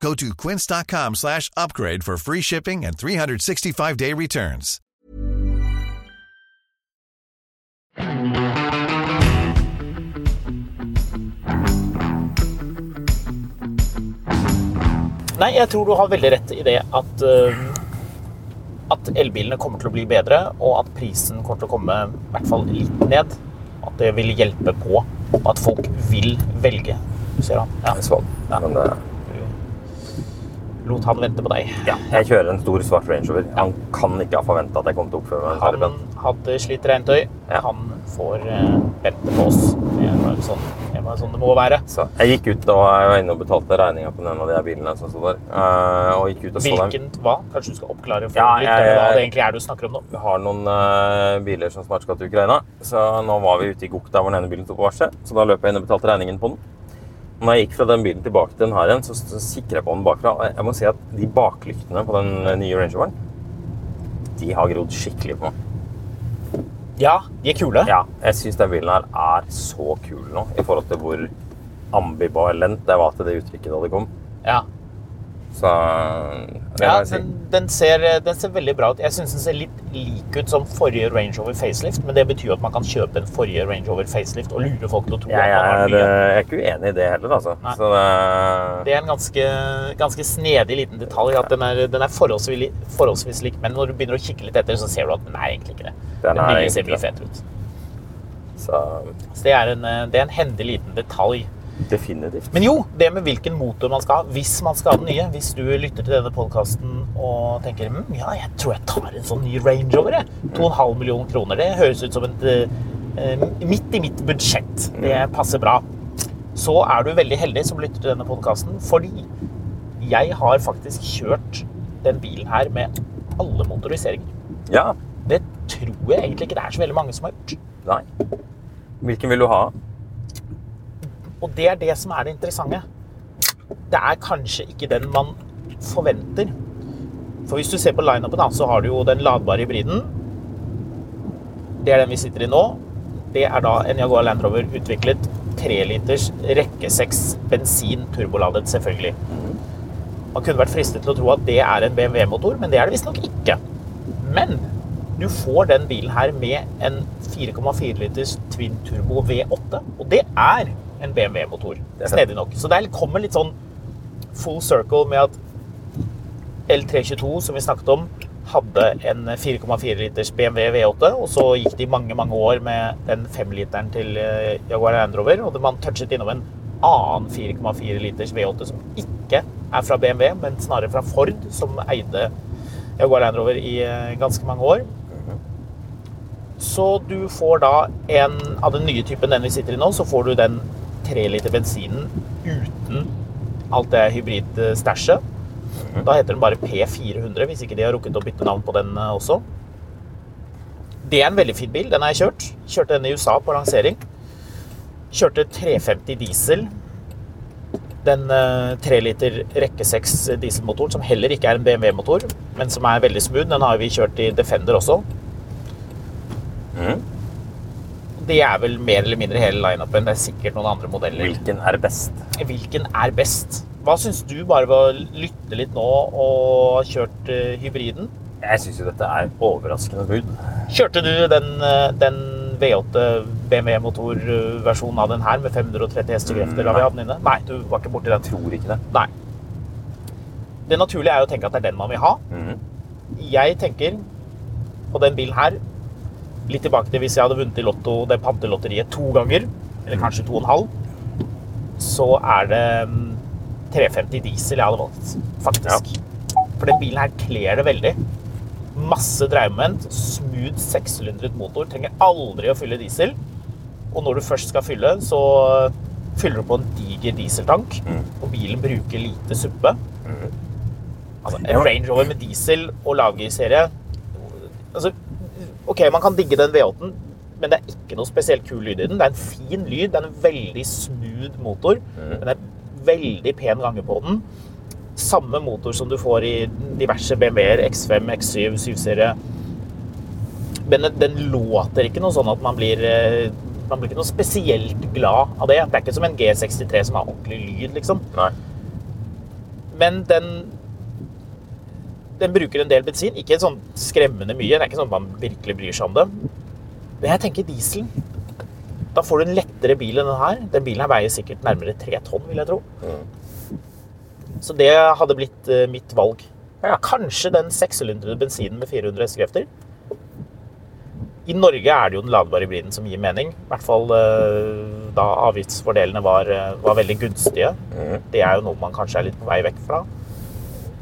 S3: Go to quince.com slash upgrade for free shipping and 365-day returns.
S2: Nei, jeg tror du har veldig rett i det at, uh, at elbilene kommer til å bli bedre, og at prisen kommer til å komme i hvert fall litt ned. At det vil hjelpe på, at folk vil velge. Ser han? Ja.
S1: Svall.
S2: Ja.
S1: Men
S2: Du lot han vente på deg.
S1: ja, jeg kjører en stor svart Range Rover. Han kan ikke ha forventa at jeg kom til å oppføre meg
S2: Han hadde slitt regntøy.
S1: Ja.
S2: Han får uh, vente på oss. Det bare sånn, det var sånn det må være.
S1: Så jeg gikk ut og jeg var inne og betalte regninga på den av de bilene som sto der. Eh, og gikk ut og så dem.
S2: Hvilken hva? Kanskje du skal oppklare for
S1: Ja,
S2: lytterne
S1: jeg-
S2: hva det egentlig er du snakker om nå?
S1: Vi har noen uh, biler som snart skal til Ukraina, så nå var vi ute i Gok der hvor den ene bilen sto på verksted. Så da løp jeg inn og betalte regningen på den. Når jeg gikk fra den bilen tilbake til den her igjen, så, så sikrer jeg på den bakfra. Jeg må si at de baklyktene på den eh, nye Range Roveren, de har grodd skikkelig på meg.
S2: Ja, de er kule.
S1: Ja, jeg syns den bilen her er så kul nå, i forhold til hvor ambivalent jeg var til det uttrykket da det kom.
S2: Ja.
S1: Så
S2: Ja,
S1: si.
S2: den, den, ser, den ser veldig bra ut. Jeg syns den ser litt lik ut som forrige Range Rover facelift, men det betyr jo at man kan kjøpe en forrige Range Rover facelift og lure folk til å tro
S1: Jeg,
S2: at man har nye.
S1: jeg er ikke uenig i det heller, altså. Så det,
S2: Det er en ganske, ganske snedig liten detalj. at Den er, den er forholdsvis, forholdsvis lik, men når du begynner å kikke litt etter, så ser du at den er egentlig ikke det.
S1: Den
S2: Den,
S1: er
S2: nye ser mye fetere ut.
S1: så
S2: Så det er, en, det er en hendig liten detalj.
S1: Definitivt.
S2: Men jo, det med hvilken motor man skal ha, hvis man skal ha den nye. Hvis du lytter til denne podkasten og tenker hm, ja, jeg tror jeg tar en sånn ny Range Rover. jeg. 2,5 millioner kroner. Det høres ut som et eh, midt i mitt budsjett. Det passer bra. Så er du veldig heldig som lytter til denne podkasten, fordi jeg har faktisk kjørt den bilen her med alle motoriseringer.
S1: Ja.
S2: Det tror jeg egentlig ikke det er så veldig mange som har gjort.
S1: Nei. Hvilken vil du ha?
S2: Og det er det som er det interessante. Det er kanskje ikke den man forventer. For hvis du ser på lineupen, så har du jo den ladbare hybriden. Det er den vi sitter i nå. Det er da en Jaguar Land Rover utviklet 3 liters rekke 6 bensin turboladet, selvfølgelig. Man kunne vært fristet til å tro at det er en BMW-motor, men det er det visstnok ikke. Men du får den bilen her med en 4,4 liters twin turbo V8, og det er en BMW-motor. Snedig nok. Så det kommer litt sånn full circle med at L322, som vi snakket om, hadde en 4,4 liters BMW V8, og så gikk de mange, mange år med den 5-literen til eh, Jaguar Land Rover, og man touchet innom en annen 4,4 liters V8 som ikke er fra BMW, men snarere fra Ford, som eide Jaguar Land Rover i eh, ganske mange år. Så du får da en av den nye typen den vi sitter i nå, så får du den 3 liter bensinen uten alt det hybridstæsjet. Da heter den bare P400, hvis ikke de har rukket å bytte navn på den eh, også. Det er en veldig fin bil. Den har jeg kjørt. Kjørte den i USA på lansering. Kjørte 350 diesel. Den eh, 3 liter rekke 6 dieselmotoren, som heller ikke er en BMW-motor, men som er veldig smooth. Den har vi kjørt i Defender også. Det er vel mer eller mindre hele lineupen. Det er sikkert noen andre modeller.
S1: Hvilken er best?
S2: Hvilken er best? Hva syns du, bare ved å lytte litt nå og ha kjørt eh, hybriden?
S1: Jeg syns jo dette er overraskende bud.
S2: Kjørte du den, eh, den V8 BMW-motorversjonen av den her med 530 hestekrefter da vi hadde den inne? Nei, du var ikke borti den.
S1: Tror ikke det.
S2: Nei. Det naturlige er å tenke at det er den man vil ha. Jeg tenker på den bilen her Litt tilbake til hvis jeg hadde vunnet i Lotto, det pantelotteriet to ganger, eller kanskje to og en halv, så er det mm, 350 diesel jeg hadde valgt, faktisk. For den bilen her kler det veldig. Masse dreiemoment, smooth sekssylindret motor, trenger aldri å fylle diesel. Og når du først skal fylle, så fyller du på en diger dieseltank, og bilen bruker lite suppe. Altså, en Range Rover med diesel og lagerserie altså, Ok, man kan digge den V8-en, men det er ikke noe spesielt kul lyd i den. Det er en fin lyd, det er en veldig smooth motor. Den er veldig pen gange på den. Samme motor som du får i diverse BMW-er, X5, X7, 7-serie. Men den, den låter ikke noe sånn at man blir eh, man blir ikke noe spesielt glad av det. Det er ikke som en G63 som har ordentlig lyd, liksom.
S1: Nei.
S2: Men den den bruker en del bensin. Ikke sånn skremmende mye. Det er ikke sånn man virkelig bryr seg om det. Men jeg tenker dieselen. Da får du en lettere bil enn den her. Den bilen her veier sikkert nærmere tre tonn, vil jeg tro. Så det hadde blitt eh, mitt valg.
S1: Ja.
S2: Kanskje den sekssylindrede bensinen med 400 hestekrefter. I Norge er det jo den ladbare hybriden som gir mening. I hvert fall eh, da avgiftsfordelene var, eh, var veldig gunstige. Det er jo noe man kanskje er litt på vei vekk fra.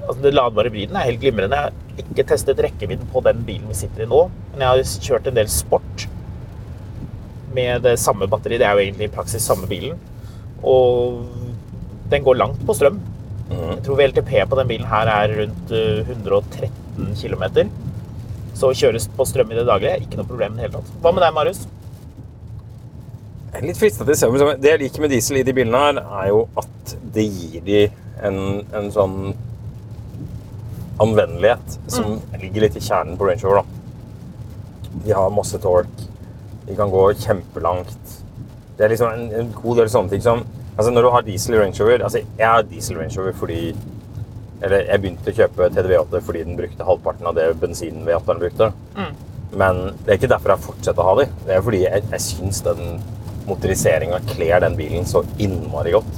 S2: Altså, den ladbare hybriden er helt glimrende. Jeg har ikke testet rekkevidden på den bilen vi sitter i nå, men jeg har kjørt en del sport med det samme batteri. Det er jo egentlig i praksis samme bilen. Og den går langt på strøm. Jeg tror VLTP på den bilen her er rundt eh, 113 km. Så kjøres på strøm i det daglige ikke noe problem i det hele tatt. Hva med deg, Marius?
S1: Jeg er litt frista til å se om Det jeg liker med diesel i de bilene her, er jo at det gir de en, en sånn anvendelighet som ligger litt i kjernen på Range Rover. da. De har masse torque. De kan gå kjempelangt. Det er liksom en, en god del sånne ting som Altså Når du har diesel Range Rover Altså, jeg har diesel Range Rover fordi Eller jeg begynte å kjøpe TDV8 fordi den brukte halvparten av det bensinen V8-eren brukte. Men det er ikke derfor jeg fortsetter å ha de. Det er fordi jeg, jeg syns den motoriseringa kler den bilen så innmari godt.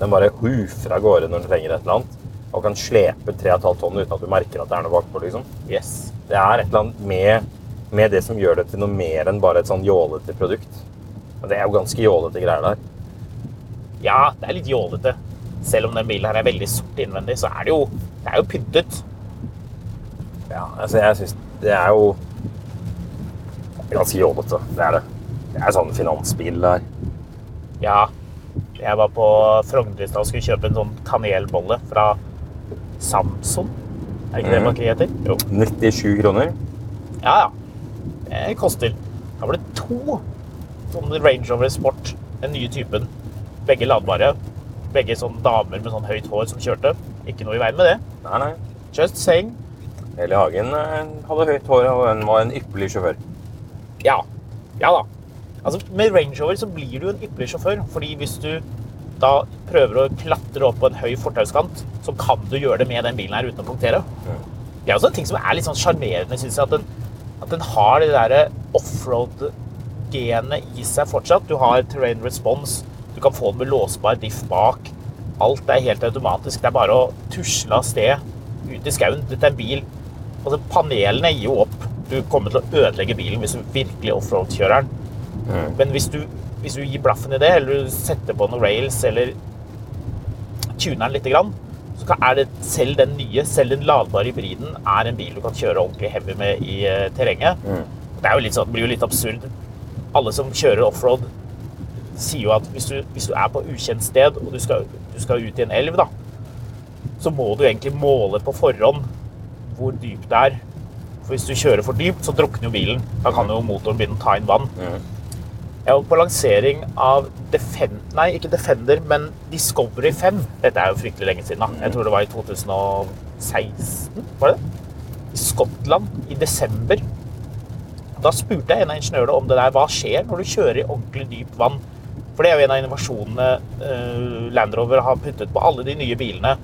S1: Den bare hufer av gårde når den trenger et eller annet. Og kan slepe 3,5 tonn uten at du merker at det er noe bakpå. liksom.
S2: Yes.
S1: Det er et eller annet med, med det som gjør det til noe mer enn bare et sånn jålete produkt. Og det er jo ganske jålete greier der.
S2: Ja, det er litt jålete. Selv om den bilen her er veldig sort innvendig, så er det jo, det er jo pyntet.
S1: Ja, altså jeg synes Det er jo ganske jålete. Det er det. Det er sånn finansbil der.
S2: Ja, jeg var på Frogner i stad og skulle kjøpe en sånn kanelbolle fra Samson. Er ikke det
S1: mm.
S2: bakeriet heter? Jo.
S1: 97 kroner.
S2: Ja, ja. Det koster. Da var det to sånne Range Rover Sport, den nye typen. Begge ladbare. Begge sånne damer med sånn høyt hår som kjørte. Ikke noe i veien med det.
S1: Nei, nei.
S2: Just saying.
S1: Eli Hagen eh, hadde høyt hår og hun var en ypperlig sjåfør.
S2: Ja. Ja da. Altså, med Range Rover så blir du en ypperlig sjåfør, fordi hvis du da prøver å klatre opp på en høy fortauskant, så kan du gjøre det med den bilen her uten å punktere. Det er også en ting som er litt sånn sjarmerende, syns jeg. At den, at den har det derre offroad-genet i seg fortsatt. Du har terrain response, du kan få den med låsbar diff bak. Alt er helt automatisk. Det er bare å tusle av sted ut i skauen. Dette er en bil Altså, panelene gir jo opp. Du kommer til å ødelegge bilen hvis du virkelig offroad-kjører den. Men hvis du, hvis du gir blaffen i det, eller du setter på noen rails, eller tuner den litt, grann, så er det selv den nye, selv den ladbare hybriden, er en bil du kan kjøre ordentlig heavy med i terrenget. terrenget. Det, er jo litt sånn, det blir jo litt absurd. Alle som kjører offroad, sier jo at hvis du, hvis du er på ukjent sted, og du skal, du skal ut i en elv, da, så må du egentlig måle på forhånd hvor dypt det er. For hvis du kjører for dypt, så drukner jo bilen. Da kan jo motoren begynne å ta inn vann. Jeg var på lansering av Defend, nei, ikke Defender, men Discovery 5. Dette er jo fryktelig lenge siden. da. Jeg tror det var i 2016, var det? I Skottland, i desember. Da spurte jeg en av ingeniørene om det der. Hva skjer når du kjører i ordentlig dypt vann? For det er jo en av innovasjonene uh, Land Rover har puttet på alle de nye bilene.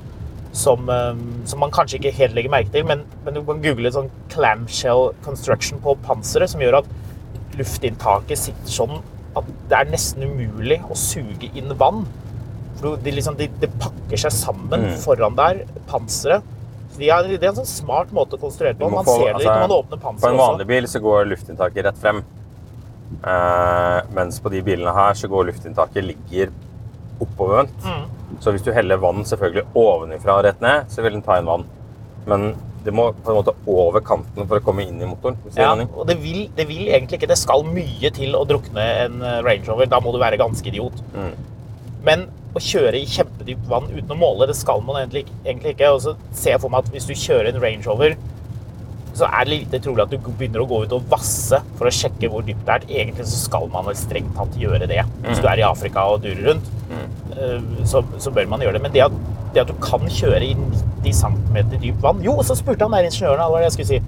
S2: Som, eh, som man kanskje ikke helt legger merke til, men, men du kan google sånn clamshell construction på panseret, som gjør at luftinntaket sitter sånn at det er nesten umulig å suge inn vann. For det liksom, de, de pakker seg sammen foran der, panseret. Det er en sånn smart måte å konstruere på. Man
S1: få-
S2: ser det ikke når man åpner panseret.
S1: På en vanlig
S2: også.
S1: bil så går luftinntaket rett frem. Eh, mens på de bilene her så går luftinntaket ligger oppovervendt.
S2: Mm.
S1: Så hvis du heller vann selvfølgelig ovenifra og rett ned, så vil den ta inn vann. Men det må på en måte over kanten for å komme inn i motoren.
S2: Ja, og det vil, det vil egentlig ikke. Det skal mye til å drukne en eh, Range Rover. Da må du være ganske idiot.
S1: Mm.
S2: Men å kjøre i kjempedypt vann uten å måle, det skal man egentlig, egentlig ikke. Og så ser jeg for meg at hvis du kjører en Range Rover, så er det lite trolig at du begynner å gå ut og vasse for å sjekke hvor dypt det er. Egentlig så skal man vel strengt tatt gjøre det. Hvis
S1: Mm.
S2: du er i Afrika og durer rundt, mm. så, så bør man gjøre det. Men det at, det at du kan kjøre i 90 cm dypt vann Jo, så spurte han der ingeniøren hva jeg skulle si.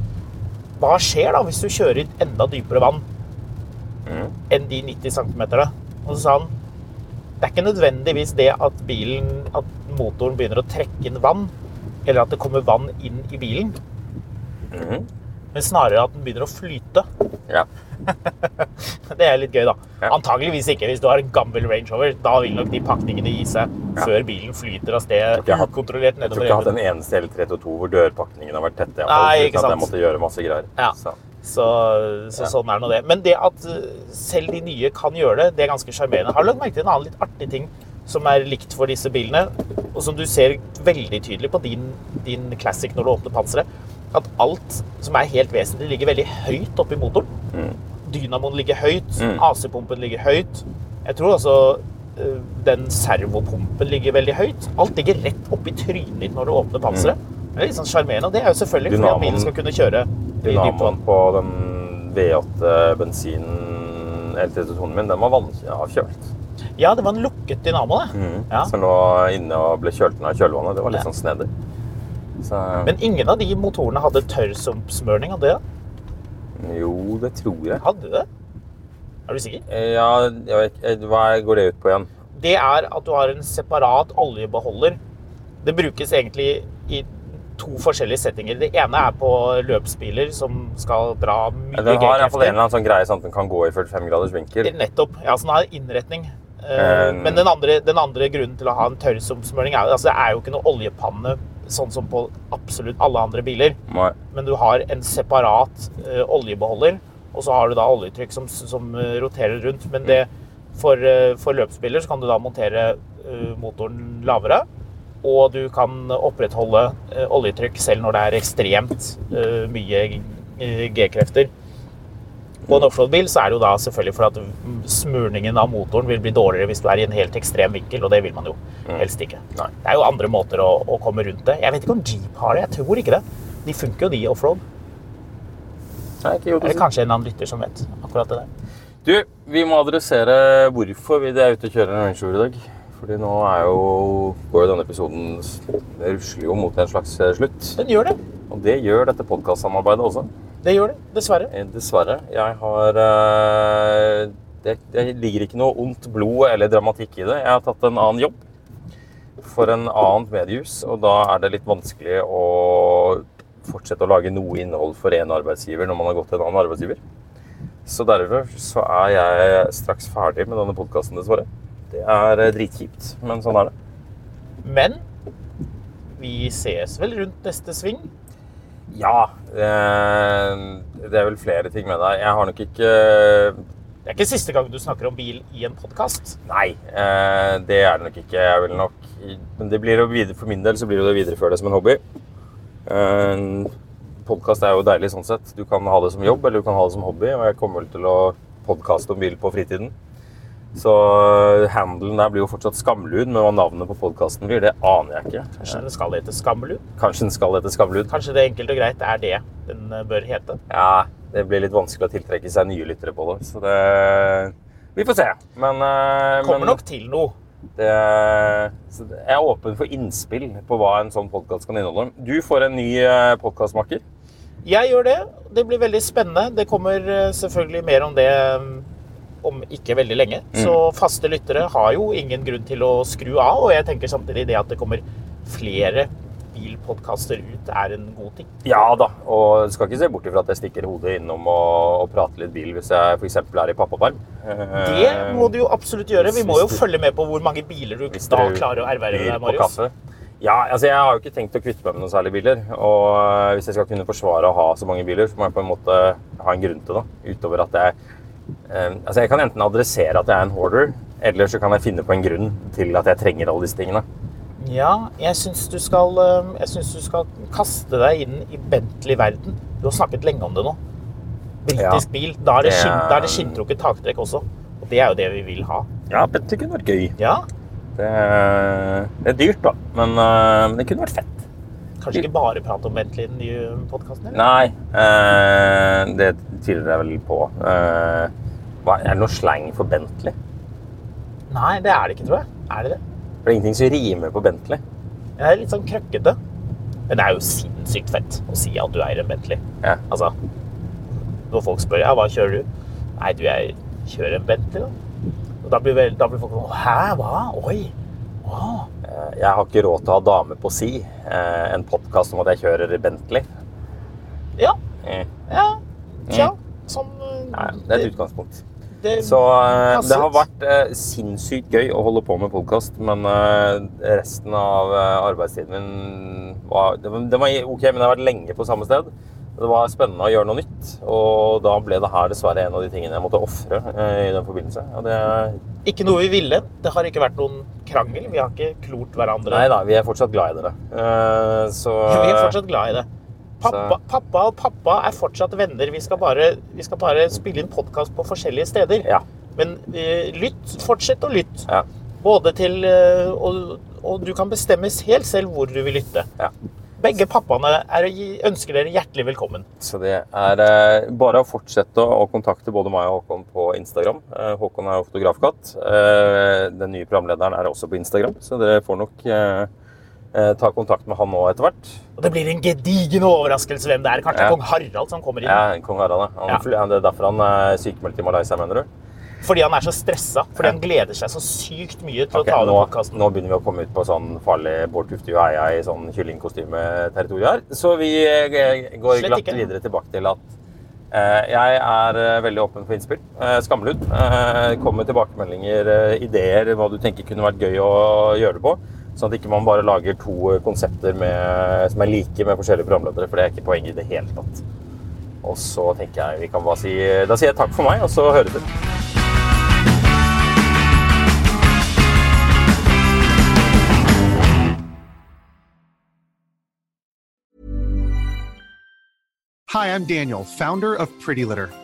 S2: Hva skjer da hvis du kjører i enda dypere vann enn de 90 cm? Og så sa han det er ikke nødvendigvis det at bilen, at motoren begynner å trekke inn vann, eller at det kommer vann inn i bilen, men snarere at den begynner å flyte.
S1: Ja.
S2: Det er litt gøy, da.
S1: Ja.
S2: Antageligvis ikke hvis du har en gammel Range Rover. Da vil nok de pakningene gi seg
S1: Ja.
S2: før bilen flyter av sted
S1: Jeg tror ikke jeg har hatt en eneste L322 hvor dørpakningen har vært tette.
S2: Nei, ikke
S1: at
S2: sant.
S1: jeg måtte gjøre masse greier.
S2: Ja.
S1: Så.
S2: Så, så sånn er nå det. Men det at uh, selv de nye kan gjøre det, det er ganske sjarmerende. Har du lagt merke til en annen litt artig ting som er likt for disse bilene, og som du ser veldig tydelig på din, din Classic når du åpner panseret? At alt som er helt vesentlig, ligger veldig høyt oppi motoren. Dynamoen ligger høyt,
S1: Mm.
S2: AC-pumpen ligger høyt. Jeg tror også uh, den servopumpen ligger veldig høyt. Alt ligger rett oppi trynet ditt når du åpner panseret. Det er litt sånn sjarmerende, det er jo selvfølgelig fordi at bilen skal kunne kjøre i dypt.
S1: Dynamoen på den V8 bensin L32-en min, den var vanskelig avkjølt.
S2: Ja, det var en lukket dynamo, det. Ja.
S1: Som lå inne og ble kjølt ned av kjølvannet. Det var litt
S2: Ja.
S1: sånn snedig. Så
S2: Men ingen av de motorene hadde tørrsumpsmøring, hadde de det?
S1: Jo, det tror jeg.
S2: Hadde de det? Er du sikker?
S1: Eh, Ja, jeg vet, ikke, hva går det ut på igjen?
S2: Det er at du har en separat oljebeholder. Det brukes egentlig i to forskjellige settinger. Det ene er på løpsbiler som skal dra mye
S1: Den har i hvert fall en eller annen sånn greie sånn at den kan gå i 45 graders vinkel.
S2: Nettopp. Ja, så den har innretning. Eh,
S1: Um,
S2: Men den andre, den andre grunnen til å ha en tørrsumpsmøring er, altså, det er jo ikke noe oljepanne sånn som på absolutt alle andre biler.
S1: Nei.
S2: Men du har en separat uh, oljebeholder, og så har du da oljetrykk som, som uh, roterer rundt. Men det, for, uh, for løpsbiler så kan du da montere motoren lavere. Og du kan opprettholde oljetrykk selv når det er ekstremt mye G-krefter. På en offroad-bil så er det jo da selvfølgelig for at smurningen av motoren vil bli dårligere hvis du er i en helt ekstrem vinkel, og det vil man jo helst ikke.
S1: Nei.
S2: Det er jo andre måter å, å komme rundt det. Jeg vet ikke om Jeep har det. Jeg tror ikke det. De funker jo, de offroad. Eller
S1: det.
S2: kanskje en annen lytter som vet akkurat det der.
S1: Du, vi må adressere hvorfor vi er ute og kjører en Range Rover i dag. Fordi nå er jo, går jo denne episoden rusler jo mot en slags eh, slutt.
S2: Den gjør det.
S1: Og det gjør dette podkastsamarbeidet også.
S2: Det gjør det, dessverre.
S1: Eh, Dessverre. Jeg har eh, det, det ligger ikke noe ondt blod eller dramatikk i det. Jeg har tatt en annen jobb for en annet mediehus, og da er det litt vanskelig å fortsette å lage noe innhold for én arbeidsgiver når man har gått til en annen arbeidsgiver. Så derfor så er jeg straks ferdig med denne podkasten, dessverre. Det er eh, dritkjipt, men sånn er det.
S2: Men vi ses vel rundt neste sving.
S1: Ja, eh, det er vel flere ting med deg. Jeg har nok ikke
S2: Det er ikke siste gang du snakker om bil i en podkast.
S1: Nei, eh, det er det nok ikke. Jeg vil nok Men det blir jo videre, for min del så blir det å videreføre det som en hobby. Uh, Podkast er jo deilig sånn sett. Du kan ha det som jobb, eller du kan ha det som hobby. Og jeg kommer vel til å podkaste om bil på fritiden. Så eh, handelen der blir jo fortsatt Skamlud, men hva navnet på podkasten blir, det aner jeg ikke.
S2: Kanskje den skal hete Skamlud?
S1: Kanskje den skal hete Skamlud?
S2: Kanskje det enkelt og greit er det den eh, bør hete?
S1: Ja, det blir litt vanskelig å tiltrekke seg nye lyttere på det. Så det Vi får se. Men, eh,
S2: Kommer
S1: men
S2: nok til noe.
S1: det, så jeg er åpen for innspill på hva en sånn podkast kan inneholde. Du får en ny podkastmaker.
S2: Jeg gjør det. Det blir veldig spennende. Det kommer selvfølgelig mer om det om ikke veldig lenge. Så faste lyttere har jo ingen grunn til å skru av. Og jeg tenker samtidig det at det kommer flere bilpodkaster ut, er en god ting.
S1: Ja da, og du skal ikke se bort ifra at jeg stikker hodet innom og, og prater litt bil hvis jeg f.eks. er i pappaperm.
S2: Det må du jo absolutt gjøre. Vi må jo følge med på hvor mange biler du da klarer å erverve deg, Marius.
S1: Ja, altså jeg har jo ikke tenkt å kvitte meg med noen særlige biler. Og øh, hvis jeg skal kunne forsvare å ha så mange biler, så må jeg på en måte ha en grunn til det. Utover at jeg eh, Altså jeg kan enten adressere at jeg er en hoarder, eller så kan jeg finne på en grunn til at jeg trenger alle disse tingene.
S2: Ja, jeg syns du skal eh, Jeg synes du skal kaste deg inn i Bentley-verden. Du har snakket lenge om det nå. Britisk
S1: Ja.
S2: bil. Da er det, da er det skinntrukket taktrekk også. Og det er jo det vi vil ha.
S1: Ja, Bentley kunne vært gøy.
S2: Ja,
S1: Det, det er dyrt, da, men, øh, men det kunne vært fett.
S2: Kanskje ikke bare prate om Bentley i den nye podkasten?
S1: Nei, eh, det tviler jeg vel på. Eh, hva, er det noe slang for Bentley?
S2: Nei, det er det ikke, tror jeg. Er det det?
S1: For det er ingenting som rimer på Bentley.
S2: Det er litt sånn krøkkete. Men det er jo sinnssykt fett å si at du eier en Bentley.
S1: Ja.
S2: Altså, når folk spør ja, hva kjører du? Nei, du, jeg kjører en Bentley, da. Og da blir, vel, da blir folk sånn Hæ? Hva? Oi. Wow.
S1: Eh, Jeg har ikke råd til å ha dame på si. Eh, En podkast om at jeg kjører Bentley.
S2: Ja.
S1: Mm.
S2: Ja. Tja. Sånn eh,
S1: Nei, det er et utgangspunkt.
S2: det-
S1: Så
S2: uh,
S1: det har vært uh, sinnssykt gøy å holde på med podkast, men uh, resten av arbeidstiden min var det, var det var OK, men jeg har vært lenge på samme sted. Det var spennende å gjøre noe nytt, og da ble det her dessverre en av de tingene jeg måtte ofre i den forbindelse. Det
S2: Ikke noe vi ville. Det har ikke vært noen krangel. Vi har ikke klort hverandre.
S1: Nei da, vi er fortsatt glad i dere. Så
S2: Vi er fortsatt glad i det. Pappa, pappa og pappa er fortsatt venner. Vi skal bare, vi skal bare spille inn podkast på forskjellige steder.
S1: Ja.
S2: Men eh, lytt. Fortsett å lytte.
S1: Ja.
S2: Både til eh, og, og du kan bestemme helt selv hvor du vil lytte.
S1: Ja.
S2: Begge pappaene er, ønsker dere hjertelig velkommen.
S1: Så det er eh, bare å fortsette å kontakte både meg og Håkon på Instagram. Eh, Håkon er jo fotografkatt. Eh, den nye programlederen er også på Instagram, så dere får nok eh, ta kontakt med han nå etter hvert.
S2: Og det blir en gedigen overraskelse hvem det er. Kanskje
S1: Ja.
S2: kong Harald som kommer inn.
S1: Ja, kong Harald. ja. Han,
S2: Ja.
S1: Det er derfor han er sykemeldt i Malaysia, mener du?
S2: Fordi han er så stressa. Fordi han gleder seg så sykt mye til
S1: okay,
S2: å ta over podkasten.
S1: nå begynner vi å komme ut på sånn farlig Bård Tufte Joheia i sånn kyllingkostymeterritorium her. Så vi eh, går
S2: Slett
S1: glatt
S2: ikke.
S1: videre tilbake til at eh, jeg er eh, veldig åpen for innspill. Eh, Skamlund. Eh, kom med tilbakemeldinger, eh, ideer, hva du tenker kunne vært gøy å gjøre det på. Sånn at ikke man bare lager to konsepter med, som er like med forskjellige programledere, for det er ikke poenget i det hele tatt. Og så tenker jeg vi kan bare si Da sier jeg takk for meg, og så høres vi.
S4: Hi, I'm Daniel, founder of Pretty Litter.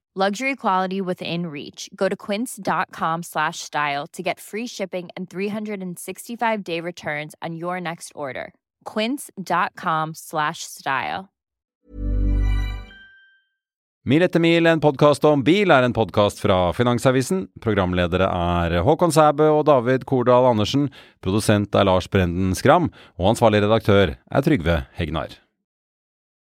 S5: Luxury quality within reach. Go to quince.com slash style to get free shipping and 365 day returns on your next order. Quince.com slash style.
S6: Mil etter mil, en podkast om bil, er en podkast fra Finansavisen. Programledere er Håkon Sæbø og David Kordal Andersen. Produsent er Lars Brenden Skram. Og ansvarlig redaktør er Trygve Hegnar.